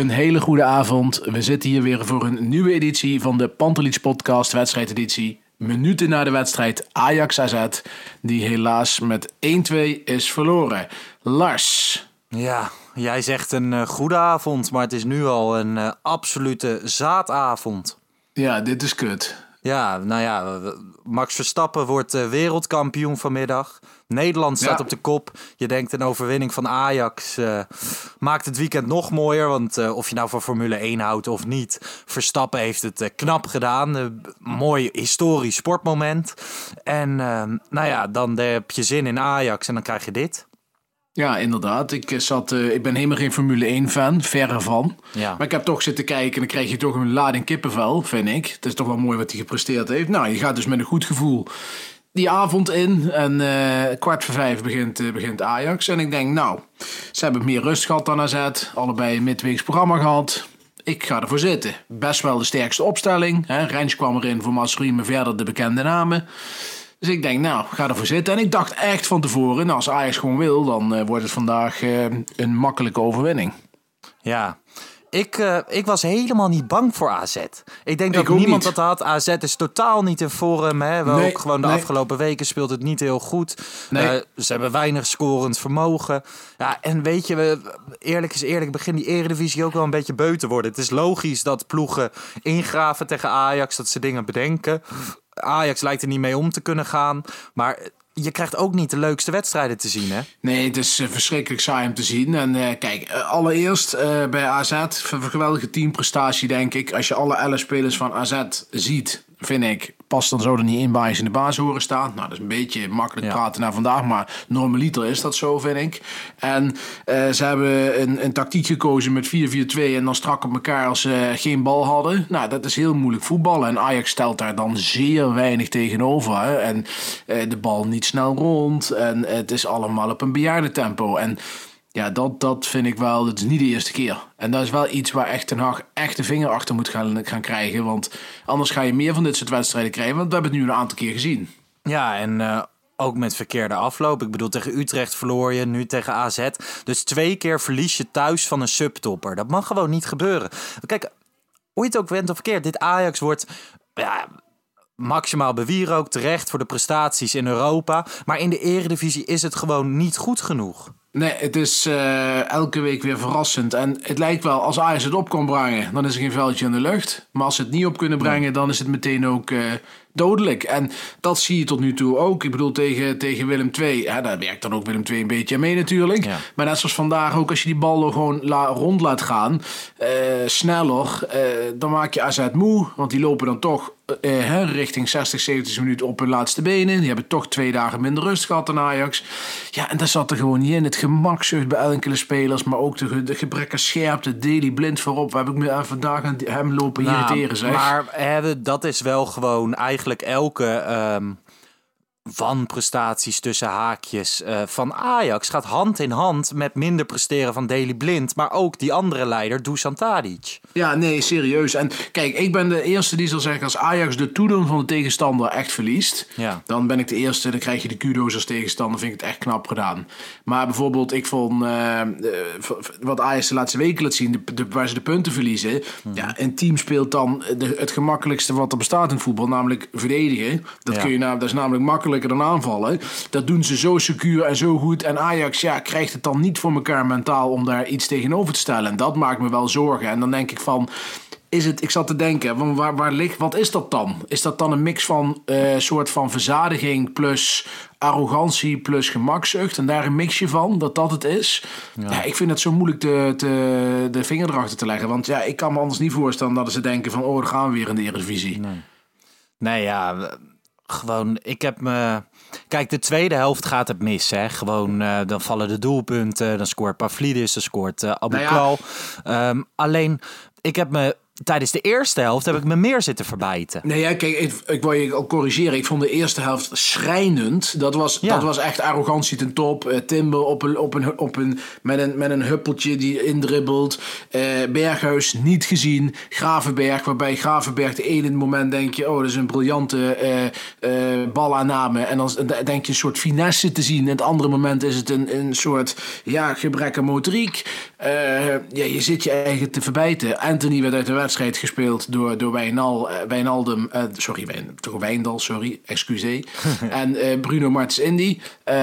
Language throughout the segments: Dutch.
Een hele goede avond. We zitten hier weer voor een nieuwe editie van de Pantelich Podcast, wedstrijdeditie. Minuten na de wedstrijd Ajax AZ, die helaas met 1-2 is verloren. Lars, Ja, jij zegt een eh, goede avond, maar het is nu al een eh, absolute zaadavond. ja, dit is kut. Ja, nou ja, Max Verstappen wordt eh, wereldkampioen vanmiddag. Nederland staat Ja. op de kop. Je denkt een overwinning van Ajax eh, maakt het weekend nog mooier. Want eh, of je nou van Formule 1 houdt of niet, Verstappen heeft het eh, knap gedaan. Mooi historisch sportmoment. En nou ja, dan heb je zin in Ajax en dan krijg je dit. Ja, inderdaad. Ik, zat, ik ben helemaal geen Formule 1 fan, verre van. Ja. Maar ik heb toch zitten kijken en dan krijg je toch een lading kippenvel, vind ik. Het is toch wel mooi wat hij gepresteerd heeft. Nou, je gaat dus met een goed gevoel die avond in. En eh, kwart voor vijf begint, eh, begint Ajax. En ik denk, nou, ze hebben meer rust gehad dan AZ. Allebei een midweeks programma gehad. Ik ga ervoor zitten. Best wel de sterkste opstelling. Hè. Rens kwam erin voor Masri, maar verder de bekende namen. Dus ik denk, nou, ga ervoor zitten. En ik dacht echt van tevoren, nou, als Ajax gewoon wil, dan eh, wordt het vandaag een makkelijke overwinning. Ja, ik, eh, ik was helemaal niet bang voor AZ. Ik denk dat Ik niemand niet. dat had. AZ is totaal niet in vorm. Hè. We Nee, ook gewoon de nee. afgelopen weken speelt het niet heel goed. Nee. Eh, ze hebben weinig scorend vermogen. Ja, en weet je, we, eerlijk is eerlijk, begint die eredivisie ook wel een beetje beu te worden. Het is logisch dat ploegen ingraven tegen Ajax, dat ze dingen bedenken. Ajax lijkt er niet mee om te kunnen gaan. Maar je krijgt ook niet de leukste wedstrijden te zien, hè? Nee, het is eh, verschrikkelijk saai om te zien. En eh, kijk, eh, allereerst bij AZ, een geweldige teamprestatie denk ik. Als je alle 11 spelers van AZ ziet, vind ik, past dan zo er niet in ze in de baas horen staan. Nou, dat is een beetje makkelijk Ja. praten naar vandaag, maar normaliter is dat zo, vind ik. En eh, ze hebben een, een tactiek gekozen met 4-4-2 en dan strak op elkaar als ze geen bal hadden. Nou, dat is heel moeilijk voetballen. En Ajax stelt daar dan zeer weinig tegenover. Hè. En eh, de bal niet snel rond. En het is allemaal op een bejaardentempo. En ja, dat, dat vind ik wel, dat is niet de eerste keer. En dat is wel iets waar echt Ten Hag echt de vinger achter moet gaan, gaan krijgen. Want anders ga je meer van dit soort wedstrijden krijgen. Want we hebben het nu een aantal keer gezien. Ja, en eh, ook met verkeerde afloop. Ik bedoel, tegen Utrecht verloor je, nu tegen AZ. Dus twee keer verlies je thuis van een subtopper. Dat mag gewoon niet gebeuren. Kijk, hoe je het ook went of verkeerd, dit Ajax wordt... Maximaal bewierookt, terecht voor de prestaties in Europa. Maar in de eredivisie is het gewoon niet goed genoeg. Nee, het is eh, elke week weer verrassend. En het lijkt wel, als Ajax het op kan brengen, dan is er geen veldje in de lucht. Maar als ze het niet op kunnen brengen, dan is het meteen ook eh, dodelijk. En dat zie je tot nu toe ook. Ik bedoel, tegen, tegen Willem II, daar werkt dan ook Willem II een beetje aan mee natuurlijk. Ja. Maar net zoals vandaag ook, als je die bal gewoon la, rond laat gaan, eh, sneller, dan maak je AZ moe. Want die lopen dan toch hè, richting 60, 70 minuten op hun laatste benen. Die hebben toch twee dagen minder rust gehad dan Ajax. Ja, en dat zat er gewoon niet in. Het gemakzucht bij enkele spelers, maar ook de, de gebrek aan scherpte. Daily blind voorop. Waar heb ik me aan vandaag aan hem lopen Nou, irriteren, zeg. Maar hè, dat is wel gewoon eigenlijk elke ehm, wanprestaties tussen haakjes eh, van Ajax gaat hand in hand met minder presteren van Daley Blind, maar ook die andere leider Dusan Tadic. Ja, nee, serieus. En kijk, ik ben de eerste die zal zeggen als Ajax de toedoen van de tegenstander echt verliest, Ja. dan ben ik de eerste, dan krijg je de kudo's als tegenstander, vind ik het echt knap gedaan. Maar bijvoorbeeld, ik vond eh, eh, wat Ajax de laatste weken laat zien, de, de, waar ze de punten verliezen. Ja, een team speelt dan de, het gemakkelijkste wat er bestaat in voetbal, namelijk verdedigen. Dat, Ja. kun je, nou, dat is namelijk makkelijker dan aanvallen. Dat doen ze zo secuur en zo goed. En Ajax ja, krijgt het dan niet voor elkaar mentaal om daar iets tegenover te stellen. En dat maakt me wel zorgen. En dan denk ik van. Is het, ik zat te denken, waar, waar ligt, wat is dat dan? Is dat dan een mix van eh soort van verzadiging plus arrogantie plus gemakzucht en daar een mixje van, dat dat het is? Ja, ik vind het zo moeilijk te, te, de vinger erachter te leggen. Want ja, ik kan me anders niet voorstellen dat ze denken van, oh, dan gaan we weer in de Eredivisie. Nee, ja, w- gewoon, ik heb me... Kijk, de tweede helft gaat het mis, hè. Gewoon, eh, dan vallen de doelpunten, dan scoort Pavlidis, dan scoort eh Abu Nou ja. Ehm, alleen, ik heb me... Tijdens de eerste helft heb ik me meer zitten verbijten. Nee, ja, kijk, ik, ik wil je al corrigeren. Ik vond de eerste helft schrijnend. Dat was, Ja. dat was echt arrogantie ten top. Eh, Timber op een, op een, op een, met, een, met een huppeltje die indribbelt. Eh, Berghuis niet gezien. Gravenberg, waarbij Gravenberg de ene moment denk je... oh, dat is een briljante eh eh balaanname. En dan denk je een soort finesse te zien. En het andere moment is het een, een soort ja, gebrek aan motoriek. Ja, je zit je eigen te verbijten. Anthony werd uit de wedstrijd gespeeld door, door Wijnal, eh, Wijnaldum. eh, sorry, Wijn, toch Wijndal, sorry, excuseer. en eh, Bruno Martens Indy. eh,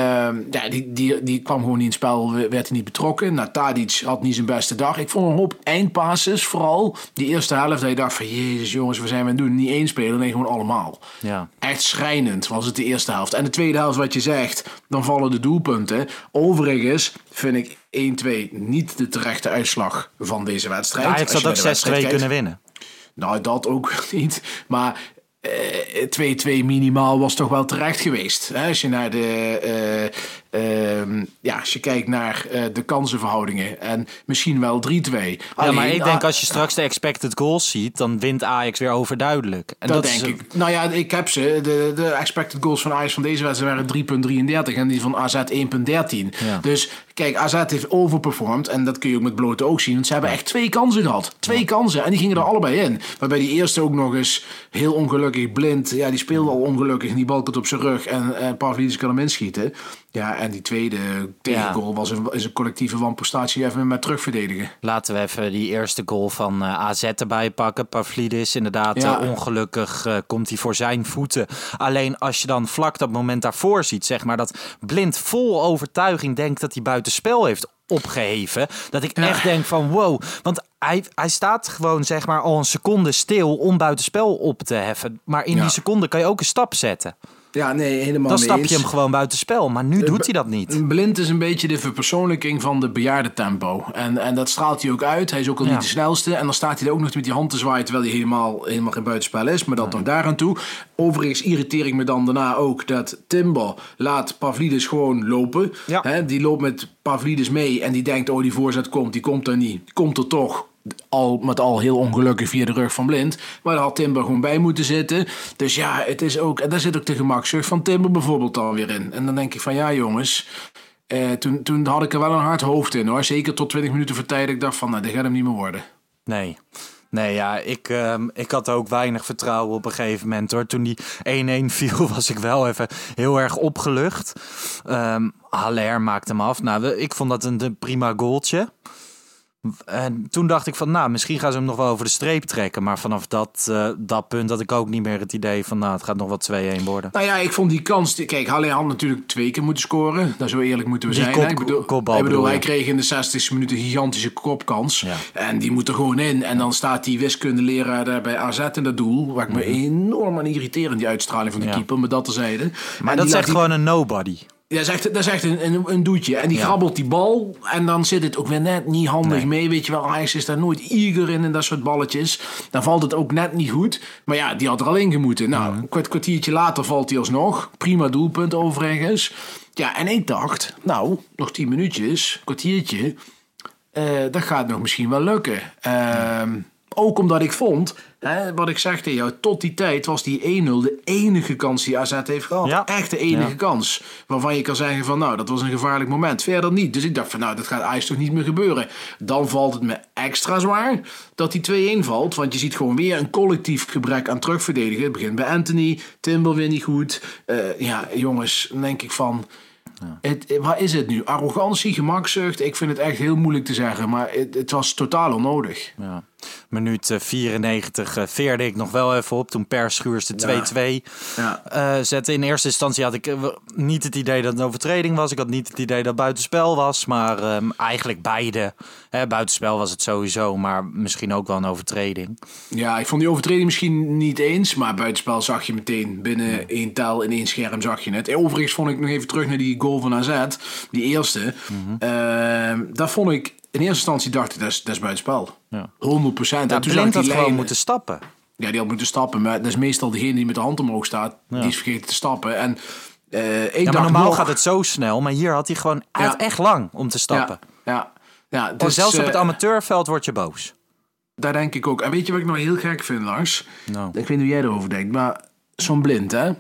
ja, die, die, die kwam gewoon niet in het spel, werd hij niet betrokken. Nou, Tadic had niet zijn beste dag. Ik vond een hoop eindpasses, vooral die eerste helft. Dat je dacht van, jezus jongens, we zijn we aan het doen? Niet één speler, nee, gewoon allemaal. Ja. Echt schrijnend was het de eerste helft. En de tweede helft, wat je zegt, dan vallen de doelpunten. Overigens vind ik 1-2 niet de terechte uitslag van deze wedstrijd. Ajax Als had ook naar de 6-2 wedstrijd kijkt. kunnen winnen. Nou, dat ook niet. Maar eh, 2-2 minimaal was toch wel terecht geweest. Hè? Als je naar de. Eh, ehm, ja, als je kijkt naar eh, de kansenverhoudingen. En misschien wel 3-2. Ja, maar ik denk als je straks de expected goals ziet, dan wint Ajax weer overduidelijk. En Dat, dat, denk is, ik. Nou ja, ik heb ze. De, de expected goals van Ajax van deze wedstrijd waren 3,33 en die van AZ 1,13. Ja. Dus kijk, AZ heeft overperformed en dat kun je ook met blote oog zien. Want ze hebben echt twee kansen gehad. Twee kansen en die gingen er allebei in. Waarbij die eerste ook nog eens heel ongelukkig blind. Ja, die speelde al ongelukkig en die bal komt op zijn rug en, en Pavlidis kan hem inschieten. Ja, en die tweede tegengoal was een, is een collectieve wanprestatie even met terugverdedigen. Laten we even die eerste goal van eh, AZ erbij pakken. Pavlidis, inderdaad, Ja. eh, ongelukkig eh, komt hij voor zijn voeten. Alleen als je dan vlak dat moment daarvoor ziet, zeg maar, dat Blind vol overtuiging denkt dat hij buitenspel heeft opgeheven. Dat ik echt denk van wow. Want hij, hij staat gewoon zeg maar al een seconde stil om buitenspel op te heffen. Maar in die seconde kan je ook een stap zetten. Ja, nee, helemaal Dan stap je hem gewoon buitenspel. Maar nu doet hij dat niet. Blind is een beetje de verpersoonlijking van de bejaardentempo. En, en dat straalt hij ook uit. Hij is ook al Ja. niet de snelste. En dan staat hij er ook nog met die hand te zwaaien... terwijl hij helemaal, helemaal geen buitenspel is. Maar dat nog daaraan toe. Overigens irriteer ik me dan daarna ook... dat Timber laat Pavlidis gewoon lopen. Ja. Hè, die loopt met Pavlidis mee... en die denkt, oh, die voorzet komt. Die komt er niet. Die komt er toch al met al heel ongelukkig via de rug van Blind. Maar daar had Timber gewoon bij moeten zitten. Dus ja, het is ook, en daar zit ook de gemakzucht van Timber bijvoorbeeld dan weer in. En dan denk ik van ja jongens, eh, toen, toen had ik er wel een hard hoofd in hoor. Zeker tot 20 minuten voor tijd. Ik dacht van nou, dit gaat hem niet meer worden. Nee. Nee, ja, ik, ehm, ik had ook weinig vertrouwen op een gegeven moment hoor. Toen die 1-1 viel, was ik wel even heel erg opgelucht. Ehm Haller maakte hem af. Nou, ik vond dat een, een prima goaltje. En toen dacht ik van, nou, misschien gaan ze hem nog wel over de streep trekken. Maar vanaf dat, eh, dat punt had ik ook niet meer het idee van, nou, het gaat nog wel 2-1 worden. Nou ja, ik vond die kans... Kijk, Halle had natuurlijk twee keer moeten scoren. Daar zo eerlijk moeten we Die zijn. kop- ik bedoel, kopbal ik bedoel, bedoel hij kreeg in de 60 minuut een gigantische kopkans. Ja. En die moet er gewoon in. En dan staat die wiskundeleraar daar bij AZ in dat doel. Waar ik me enorm aan irriteer die uitstraling van de Mhm. Ja. keeper. Maar dat terzijde. Maar En dat is echt die- gewoon een nobody. Ja, dat is echt, dat is echt een, een, een doetje. En die Ja. grabbelt die bal. En dan zit het ook weer net niet handig Nee. mee. Weet je wel, Ajax is daar nooit eager in. En dat soort balletjes. Dan valt het ook net niet goed. Maar ja, die had er al in gemoeten. Nou, Mhm. een kwart- kwartiertje later valt hij alsnog. Prima doelpunt overigens. Ja, en ik dacht, nou, nog tien minuutjes, kwartiertje. eh, dat gaat nog misschien wel lukken. Ehm, ook omdat ik vond, Hè, wat ik zeg tegen jou, tot die tijd was die 1-0 de enige kans die AZ heeft gehad. Ja. Echt de enige Ja. kans. Waarvan je kan zeggen van nou, dat was een gevaarlijk moment. Verder niet. Dus ik dacht van nou, dat gaat Ajax toch niet meer gebeuren. Dan valt het me extra zwaar dat die 2-1 valt. Want je ziet gewoon weer een collectief gebrek aan terugverdedigen. Het begint bij Anthony, Timber weer niet goed. Eh, ja, jongens, denk ik van... Het, wat is het nu? Arrogantie, gemakzucht? Ik vind het echt heel moeilijk te zeggen. Maar het, het was totaal onnodig. Ja. Minuut eh, 94 eh, veerde ik nog wel even op. Toen Per Schuurs de 2-2 Ja. eh, zette. In eerste instantie had ik eh, niet het idee dat het een overtreding was. Ik had niet het idee dat het buitenspel was. Maar ehm, eigenlijk beide. Hè, buitenspel was het sowieso. Maar misschien ook wel een overtreding. Ja, ik vond die overtreding misschien niet eens. Maar buitenspel zag je meteen. Binnen één tel in één scherm zag je het. Overigens vond ik nog even terug naar die goal van AZ. Die eerste. Ehm, daar vond ik... In eerste instantie dacht ik, dat is, dat is buitenspel. Ja. 100 procent. Ja, en toen Blind had gewoon lijn- moeten stappen. Ja, die had moeten stappen. Maar dat is meestal degene die met de hand omhoog staat. Ja. Die is vergeten te stappen. En eh, ik Ja, maar dacht normaal nog- gaat het zo snel. Maar hier had hij gewoon Ja. echt lang om te stappen. Ja, ja. ja Oh, dus, zelfs op eh, het amateurveld word je boos. Daar denk ik ook. En weet je wat ik nou heel gek vind, Lars? Nou. Ik weet niet hoe jij erover denkt, maar zo'n blind, hè?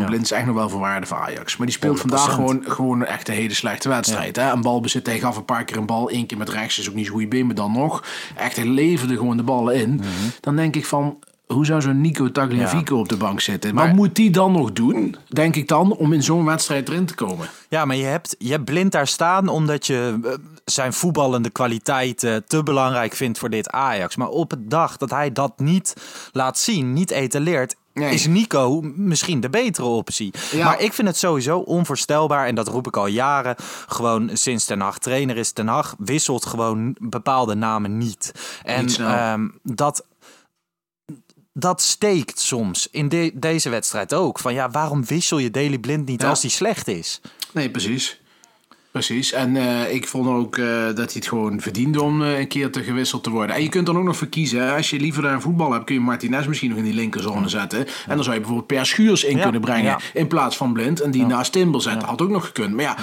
Ja. blind is echt nog wel van waarde voor Ajax. Maar die speelt 100%. vandaag gewoon, gewoon echt een hele slechte wedstrijd. Hè? Een balbezit, hij gaf een paar keer een bal. één keer met rechts, is ook niet zo'n goede been, maar dan nog. Echt, hij leverde gewoon de ballen in. Mhm. Dan denk ik van... Hoe zou zo'n Nico Tagliafico op de bank zitten? Maar- Wat moet die dan nog doen, denk ik dan, om in zo'n wedstrijd erin te komen? Ja, maar je hebt, je hebt blind daar staan omdat je eh, zijn voetballende kwaliteiten te belangrijk vindt voor dit Ajax. Maar op het dag dat hij dat niet laat zien, niet etaleert, Nee. is Nico misschien de betere optie. Ja. Maar ik vind het sowieso onvoorstelbaar, en dat roep ik al jaren, gewoon sinds Ten Hag trainer is. Ten Hag wisselt gewoon bepaalde namen niet. En Niet ehm, dat dat steekt soms. In de- deze wedstrijd ook. Van ja, waarom wissel je Daily Blind niet Ja. als die slecht is? Nee, precies. Precies. En eh, ik vond ook eh, dat hij het gewoon verdiende om eh, een keer te gewisseld te worden. En je kunt dan ook nog voor kiezen. hè. Als je liever daar voetbal hebt, kun je Martinez misschien nog in die linkerzone zetten. En dan zou je bijvoorbeeld Per Schuurs in Ja, kunnen brengen. ja. In plaats van Blind. En die naast Timber zetten. Had ook nog gekund. Maar ja,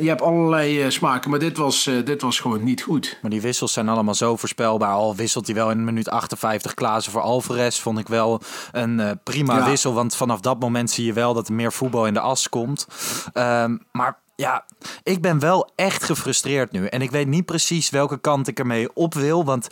je hebt allerlei smaken. Maar dit was, dit was gewoon niet goed. Maar die wissels zijn allemaal zo voorspelbaar. Al wisselt hij wel in minuut 58 Klaassen voor Alvarez. Vond ik wel een prima wissel. Want vanaf dat moment zie je wel dat er meer voetbal in de as komt. Ehm, maar ja, ik ben wel echt gefrustreerd nu. En ik weet niet precies welke kant ik ermee op wil. Want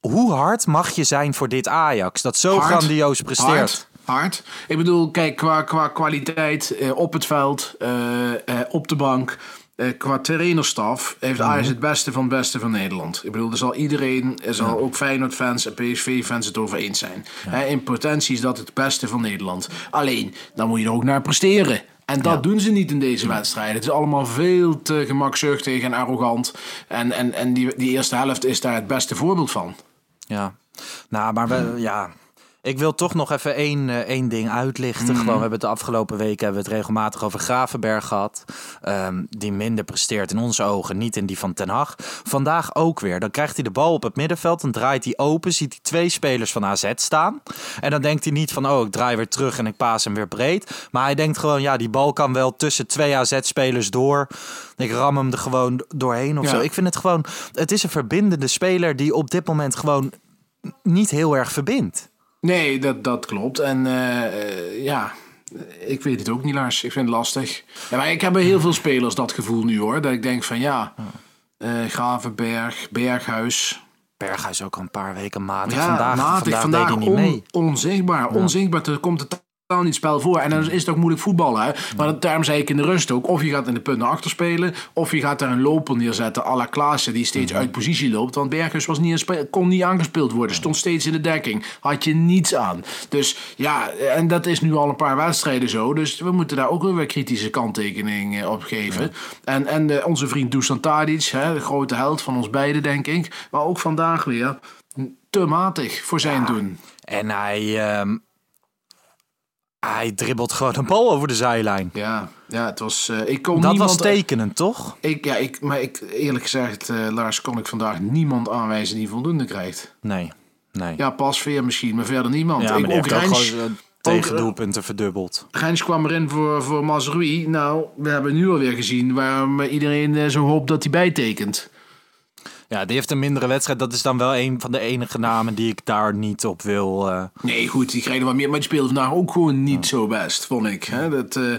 hoe hard mag je zijn voor dit Ajax? Dat zo Hard. grandioos presteert. Hard. Hard. Ik bedoel, kijk, qua, qua kwaliteit eh, op het veld, eh, eh, op de bank, eh, qua trainerstaf, heeft Mhm. Ajax het beste van het beste van Nederland. Ik bedoel, er zal iedereen, er zal ook Feyenoord-fans en PSV-fans het over eens zijn. In potentie is dat het beste van Nederland. Alleen, dan moet je er ook naar presteren. En dat doen ze niet in deze wedstrijden. Het is allemaal veel te gemakzuchtig en arrogant. En, en, en die, die eerste helft is daar het beste voorbeeld van. Ja, nou, maar we, ja. Ik wil toch nog even één, eh, één ding uitlichten. Mhm. Gewoon, we hebben het de afgelopen weken hebben we het regelmatig over Gravenberg gehad. ehm, die minder presteert in onze ogen, niet in die van Ten Hag. Vandaag ook weer. Dan krijgt hij de bal op het middenveld. Dan draait hij open. Ziet hij twee spelers van AZ staan. En dan denkt hij niet van, oh, ik draai weer terug en ik paas hem weer breed. Maar hij denkt gewoon, ja, die bal kan wel tussen twee AZ-spelers door. Ik ram hem er gewoon doorheen of Ja. zo. Ik vind het gewoon, het is een verbindende speler die op dit moment gewoon niet heel erg verbindt. Nee, dat, dat klopt. En eh, eh, ja, ik weet het ook niet, Lars. Ik vind het lastig. Ja, maar ik heb bij heel veel spelers dat gevoel nu hoor. Dat ik denk van ja, eh Gravenberg, Berghuis. Berghuis ook al een paar weken matig. Ja, vandaag, matig, vandaag, deed hij niet on- mee. onzichtbaar. Onzichtbaar. Er komt het totaal niet spel voor. En dan is het ook moeilijk voetballen. Hè? Maar daarom zei ik in de rust ook. Of je gaat in de punten achter spelen. Of je gaat daar een loper neerzetten. à la Klaassen. Die steeds uit positie loopt. Want Berghuis was niet kon niet aangespeeld worden. Stond steeds in de dekking. Had je niets aan. Dus ja, en dat is nu al een paar wedstrijden zo. Dus we moeten daar ook weer kritische kanttekening eh, op geven. En, en eh, onze vriend Dusan Tadic. Hè, de grote held van ons beiden denk ik. Maar ook vandaag weer te matig voor zijn doen. En hij, ehm, hij dribbelt gewoon een bal over de zijlijn. Ja, ja het was. eh, ik kon Dat niemand, was tekenend, toch? Ik, ja, ik, maar ik, eerlijk gezegd, eh, Lars, kon ik vandaag niemand aanwijzen die voldoende krijgt. Nee, nee. Ja, Pasveer misschien, maar verder niemand. Ja, ik, ook Rens, gewoon eh, ook, tegendoelpunten verdubbeld. Rens kwam erin voor, voor Mazrui. Nou, we hebben nu alweer gezien waarom iedereen zo hoopt dat hij bijtekent. Ja, die heeft een mindere wedstrijd. Dat is dan wel een van de enige namen die ik daar niet op wil. eh, Nee, goed, die kregen wat meer. Maar die speelde vandaag ook gewoon niet zo best, vond ik. Hè? Dat, eh,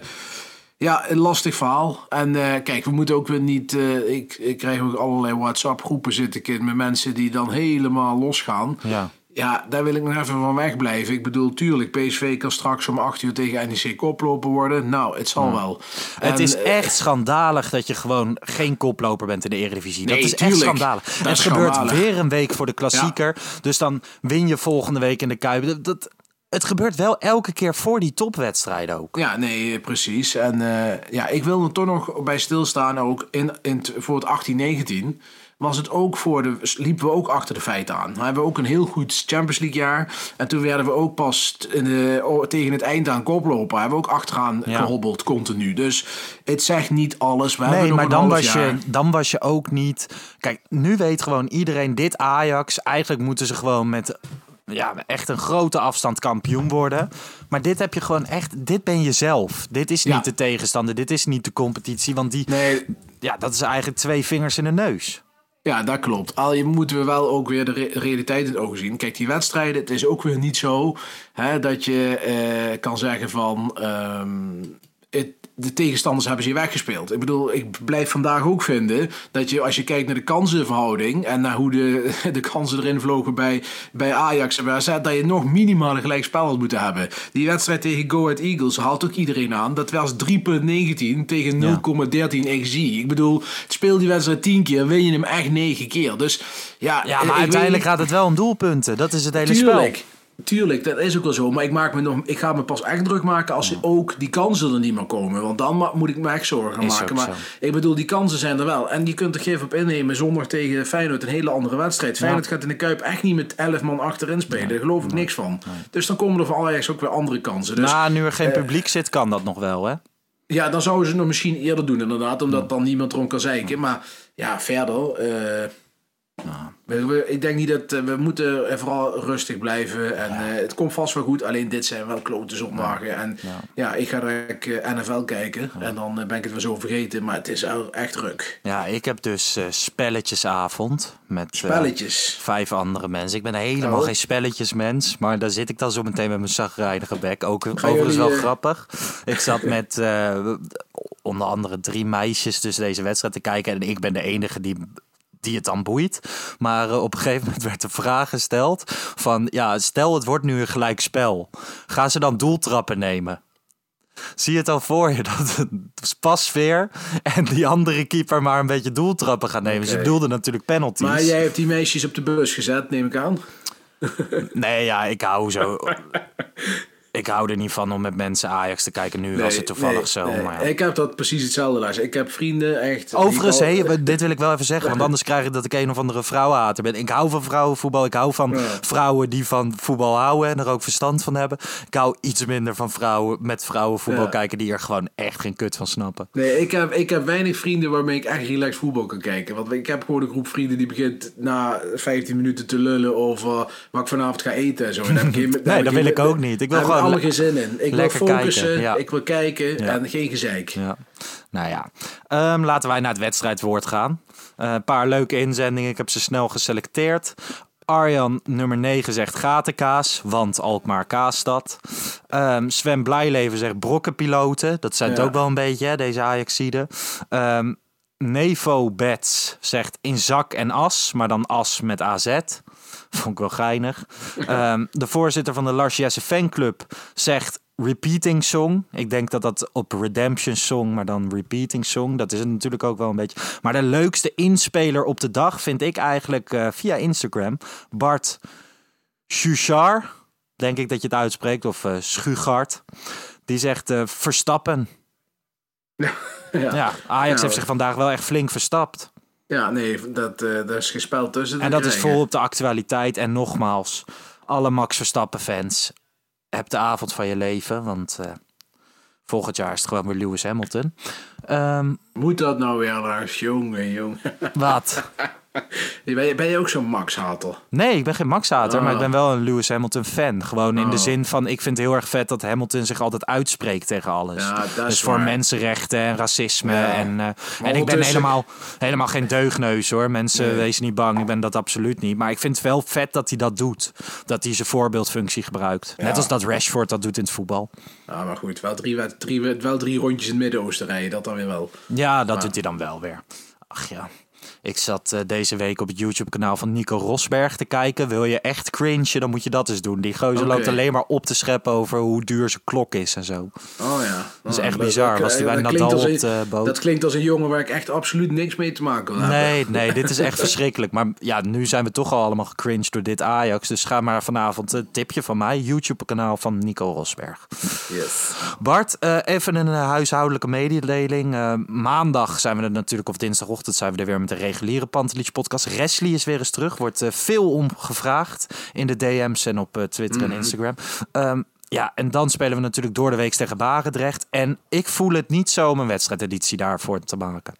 ja, een lastig verhaal. En eh, kijk, we moeten ook weer niet... ik, ik krijg ook allerlei WhatsApp-groepen zitten kind, met mensen die dan helemaal losgaan. Ja. Ja, daar wil ik nog even van wegblijven. Ik bedoel, tuurlijk, PSV kan straks om 8 uur tegen NEC koploper worden. Nou, het zal wel. Het En, is eh, echt schandalig dat je gewoon geen koploper bent in de Eredivisie. Nee, dat is tuurlijk. echt schandalig. Dat het gebeurt schandalig. weer een week voor de klassieker. Dus dan win je volgende week in de Kuip. Dat, dat- het gebeurt wel elke keer voor die topwedstrijden ook. Ja, nee, eh, precies. En eh, ja, ik wil er toch nog bij stilstaan. Ook in, in, voor het 18-19 was het ook voor de, liepen we ook achter de feiten aan. We hebben ook een heel goed Champions League jaar. En toen werden we ook pas in de, tegen het eind aan koplopen. Hebben we ook achteraan Ja. gehobbeld continu. Dus het zegt niet alles. We hebben Nee, maar dan was, je, dan was je ook niet. Kijk, nu weet gewoon iedereen dit Ajax. Eigenlijk moeten ze gewoon met ja, echt een grote afstand kampioen worden. Maar dit heb je gewoon echt. Dit ben je zelf. Dit is niet Ja. de tegenstander. Dit is niet de competitie. Want die, Nee, ja, dat is eigenlijk twee vingers in de neus. Ja, dat klopt. Al je moeten we wel ook weer de re- realiteit in het oog zien. Kijk, die wedstrijden, het is ook weer niet zo hè, dat je eh, kan zeggen van. ehm, het, de tegenstanders hebben ze weggespeeld. Ik bedoel, ik blijf vandaag ook vinden dat je, als je kijkt naar de kansenverhouding en naar hoe de, de kansen erin vlogen bij, bij Ajax en bij AZ, dat je nog minimaal een gelijk spel had moeten hebben. Die wedstrijd tegen Go Ahead Eagles haalt ook iedereen aan. Dat was 3,19 tegen 0,13 XG. Ik bedoel, speel die wedstrijd 10 keer, win je hem echt 9 keer. Dus ja, Ja, maar uiteindelijk gaat het wel om doelpunten. Dat is het hele Tuurlijk. spel. Tuurlijk, dat is ook wel zo. Maar ik, maak me nog, ik ga me pas echt druk maken als ook die kansen er niet meer komen. Want dan moet ik me echt zorgen Is maken. Maar zo. ik bedoel, die kansen zijn er wel. En je kunt er geef op innemen. Zondag tegen Feyenoord een hele andere wedstrijd. Feyenoord gaat in de Kuip echt niet met 11 man achterin spelen. Daar geloof ik niks van. Dus dan komen er voor Ajax ook weer andere kansen. Dus nou, nu er geen publiek zit, kan dat nog wel, hè? ja, dan zouden ze het nog misschien eerder doen inderdaad. Omdat dan niemand erom kan zeiken. Maar ja, verder... eh, we- ik denk niet dat eh, we moeten vooral rustig blijven. En eh, het komt vast wel goed. Alleen dit zijn wel klote zondagen. En ja, ik ga direct eh, NFL kijken. En dan ben ik het weer zo vergeten. Maar het is wel echt druk. Ja, ik heb dus spelletjesavond met Spelletjes. vijf andere mensen. Ik ben helemaal Oh. geen spelletjesmens, maar daar zit ik dan zo meteen met mijn zagrijnige bek. Ook overigens jullie, wel grappig. Ik zat met onder andere drie meisjes dus deze wedstrijd te kijken en ik ben de enige die die het dan boeit. Maar eh, op een gegeven moment werd de vraag gesteld van... ja, stel het wordt nu een gelijk spel. Gaan ze dan doeltrappen nemen? Zie je het al voor je dat pasveer en die andere keeper maar een beetje doeltrappen gaan nemen? Ze Oké. bedoelden natuurlijk penalties. Maar jij hebt die meisjes op de bus gezet, neem ik aan. Nee, ja, ik hou zo. ik hou er niet van om met mensen Ajax te kijken. Nu was het toevallig nee, zo. nee. Maar ja. Ik heb dat precies hetzelfde. Luister. Ik heb vrienden echt... Overigens, al- hé, dit wil ik wel even zeggen, want anders krijg ik dat ik een of andere vrouwenhater ben. Ik hou van vrouwenvoetbal, ik hou van Ja. vrouwen die van voetbal houden en er ook verstand van hebben. Ik hou iets minder van vrouwen met vrouwenvoetbal Ja. kijken die er gewoon echt geen kut van snappen. Nee, ik heb, ik heb weinig vrienden waarmee ik echt relaxed voetbal kan kijken. Want ik heb gewoon een groep vrienden die begint na 15 minuten te lullen over wat ik vanavond ga eten en zo. En Nee, dat wil ik ook niet. Ik wil gewoon allemaal le- geen zin in. Ik wil focussen, kijken, ja. ik wil kijken en geen gezeik. Ja. Nou ja, Ehm, laten wij naar het wedstrijdwoord gaan. Eh, een paar leuke inzendingen. Ik heb ze snel geselecteerd. Arjan nummer 9 zegt gatenkaas, want Alkmaar kaasstad. Ehm Sven Blijleven zegt brokkenpiloten. Dat zijn het Ja. ook wel een beetje, hè, deze Ajaxide. Ehm Nevo Bets zegt in zak en as, maar dan as met AZ. Vond ik wel geinig. Ehm, de voorzitter van de Lars Jesse fanclub zegt repeating song. Ik denk dat dat op redemption song, maar dan repeating song. Dat is het natuurlijk ook wel een beetje. Maar de leukste inspeler op de dag vind ik eigenlijk eh, via Instagram. Bart Schuchar, denk ik dat je het uitspreekt, of Schugart. Die zegt eh, verstappen. Ja. Ja, Ajax Nou, heeft zich vandaag wel echt flink verstapt. Ja, nee, dat, eh daar is geen spel tussen. En dat is vol op de actualiteit. En nogmaals, alle Max Verstappen fans, heb de avond van je leven. Want eh, volgend jaar is het gewoon weer Lewis Hamilton. Ehm, Moet dat nou weer, Lars? Jongen, jongen. wat? Ben je, ben je ook zo'n Max-hater? Nee, ik ben geen Max-hater, maar ik Oh. ben wel een Lewis Hamilton-fan. Gewoon in de Oh. zin van, ik vind het heel erg vet dat Hamilton zich altijd uitspreekt tegen alles. Ja, dus voor waar. mensenrechten en racisme. Ja. En, eh, en ik ben helemaal, helemaal geen deugneus hoor. Mensen, Nee. wees niet bang, ik ben dat absoluut niet. Maar ik vind het wel vet dat hij dat doet. Dat hij zijn voorbeeldfunctie gebruikt. Net als dat Rashford dat doet in het voetbal. Ja, maar goed, wel drie, wel drie rondjes in het Midden-Oosten rijden, dat dan weer wel. Ja, dat Maar- doet hij dan wel weer. Ach ja. Ik zat eh, deze week op het YouTube-kanaal van Nico Rosberg te kijken. Wil je echt cringen, dan moet je dat eens doen. Die gozer loopt alleen maar op te scheppen over hoe duur zijn klok is en zo. Oh ja. Dat is echt bizar. Was hij bij dat Nadal op een- de boot? Dat klinkt als een jongen waar ik echt absoluut niks mee te maken wil hebben. Nee, nee, dit is echt verschrikkelijk. Maar ja, nu zijn we toch al allemaal gecringed door dit Ajax. Dus ga maar vanavond een tipje van mij. YouTube-kanaal van Nico Rosberg. Yes. Bart, eh, even een eh, huishoudelijke mededeling. Eh, maandag zijn we er natuurlijk, of dinsdagochtend zijn we er weer met de reguliere Pantelich podcast. Wesley is weer eens terug. Wordt veel om gevraagd in de DM's en op Twitter en Instagram. Ehm, ja, en dan spelen we natuurlijk door de week tegen Barendrecht. En ik voel het niet zo om een wedstrijdeditie daarvoor te maken.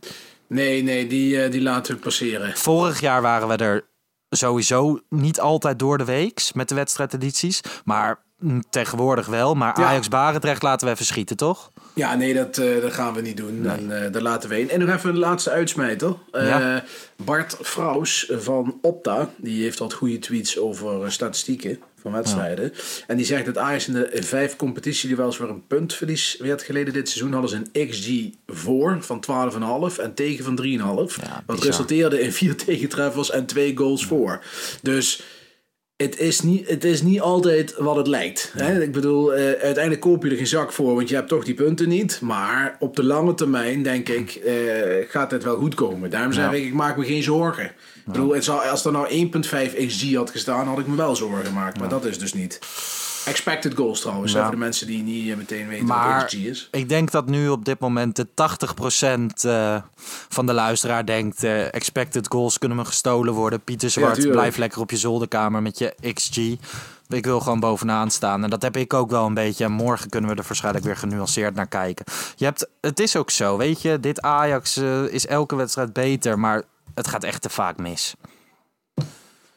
Nee, nee, die, eh, die laten we passeren. Vorig jaar waren we er sowieso niet altijd door de weeks met de wedstrijdedities. Maar mm, tegenwoordig wel. Maar Ja. Ajax-Barendrecht laten we even schieten, toch? Ja, nee, dat, eh, dat gaan we niet doen. En, eh, daar laten we heen. En nog even een laatste uitsmijter. Ja. Bart Fraus van Opta, die heeft wat goede tweets over statistieken van wedstrijden. En die zegt dat Ajax in de vijf competitieduels waar een puntverlies werd geleden dit seizoen, hadden ze een XG voor van 12,5 en tegen van 3,5. Ja, wat bizar. resulteerde in vier tegentreffers en twee goals voor. Dus het is niet, het is niet altijd wat het lijkt. Hè? Ik bedoel, eh, uiteindelijk koop je er geen zak voor, want je hebt toch die punten niet. Maar op de lange termijn, denk ik, eh, gaat het wel goed komen. Daarom zeg Ja. ik, ik maak me geen zorgen. Ik bedoel, het zou, als er nou 1.5 XG had gestaan, had ik me wel zorgen gemaakt. Maar dat is dus niet. Expected goals trouwens, Ja. voor de mensen die niet eh, meteen weten Maar wat XG is. ik denk dat nu op dit moment de 80% eh, van de luisteraar denkt... eh, expected goals kunnen me gestolen worden. Pieter Zwart, blijf lekker op je zolderkamer met je XG. Ik wil gewoon bovenaan staan. En dat heb ik ook wel een beetje. En morgen kunnen we er waarschijnlijk weer genuanceerd naar kijken. Je hebt, het is ook zo, weet je. Dit Ajax is elke wedstrijd beter. Maar het gaat echt te vaak mis.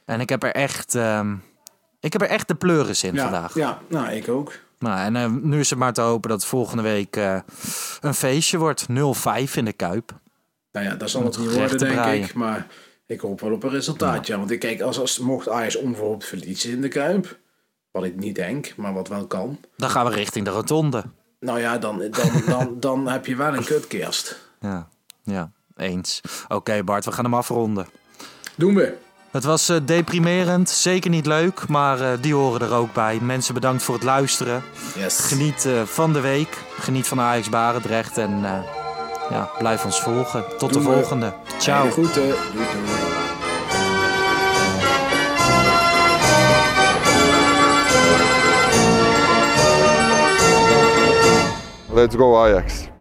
En ik heb er echt... ehm, ik heb er echt de pleuris in Ja, vandaag. ja, nou, ik ook. Nou, en eh, nu is het maar te hopen dat volgende week eh, een feestje wordt. 0-5 in de Kuip. Nou ja, dat zal het niet worden, denk ik. Maar ik hoop wel op een resultaat. Ja, want ik kijk, als, als mocht Ajax onverhoopt verliezen in de Kuip, wat ik niet denk, maar wat wel kan. Dan gaan we richting de rotonde. Nou ja, dan, dan, dan, dan heb je wel een kutkerst. Ja, ja eens. Oké Bart, we gaan hem afronden. Doen we. Het was eh, deprimerend, zeker niet leuk, maar eh, die horen er ook bij. Mensen bedankt voor het luisteren. Yes. Geniet eh, van de week. Geniet van Ajax Barendrecht en eh, ja, blijf ons volgen. Tot Doen de we. volgende. Ciao. Groeten. Doei, doei. Let's go Ajax.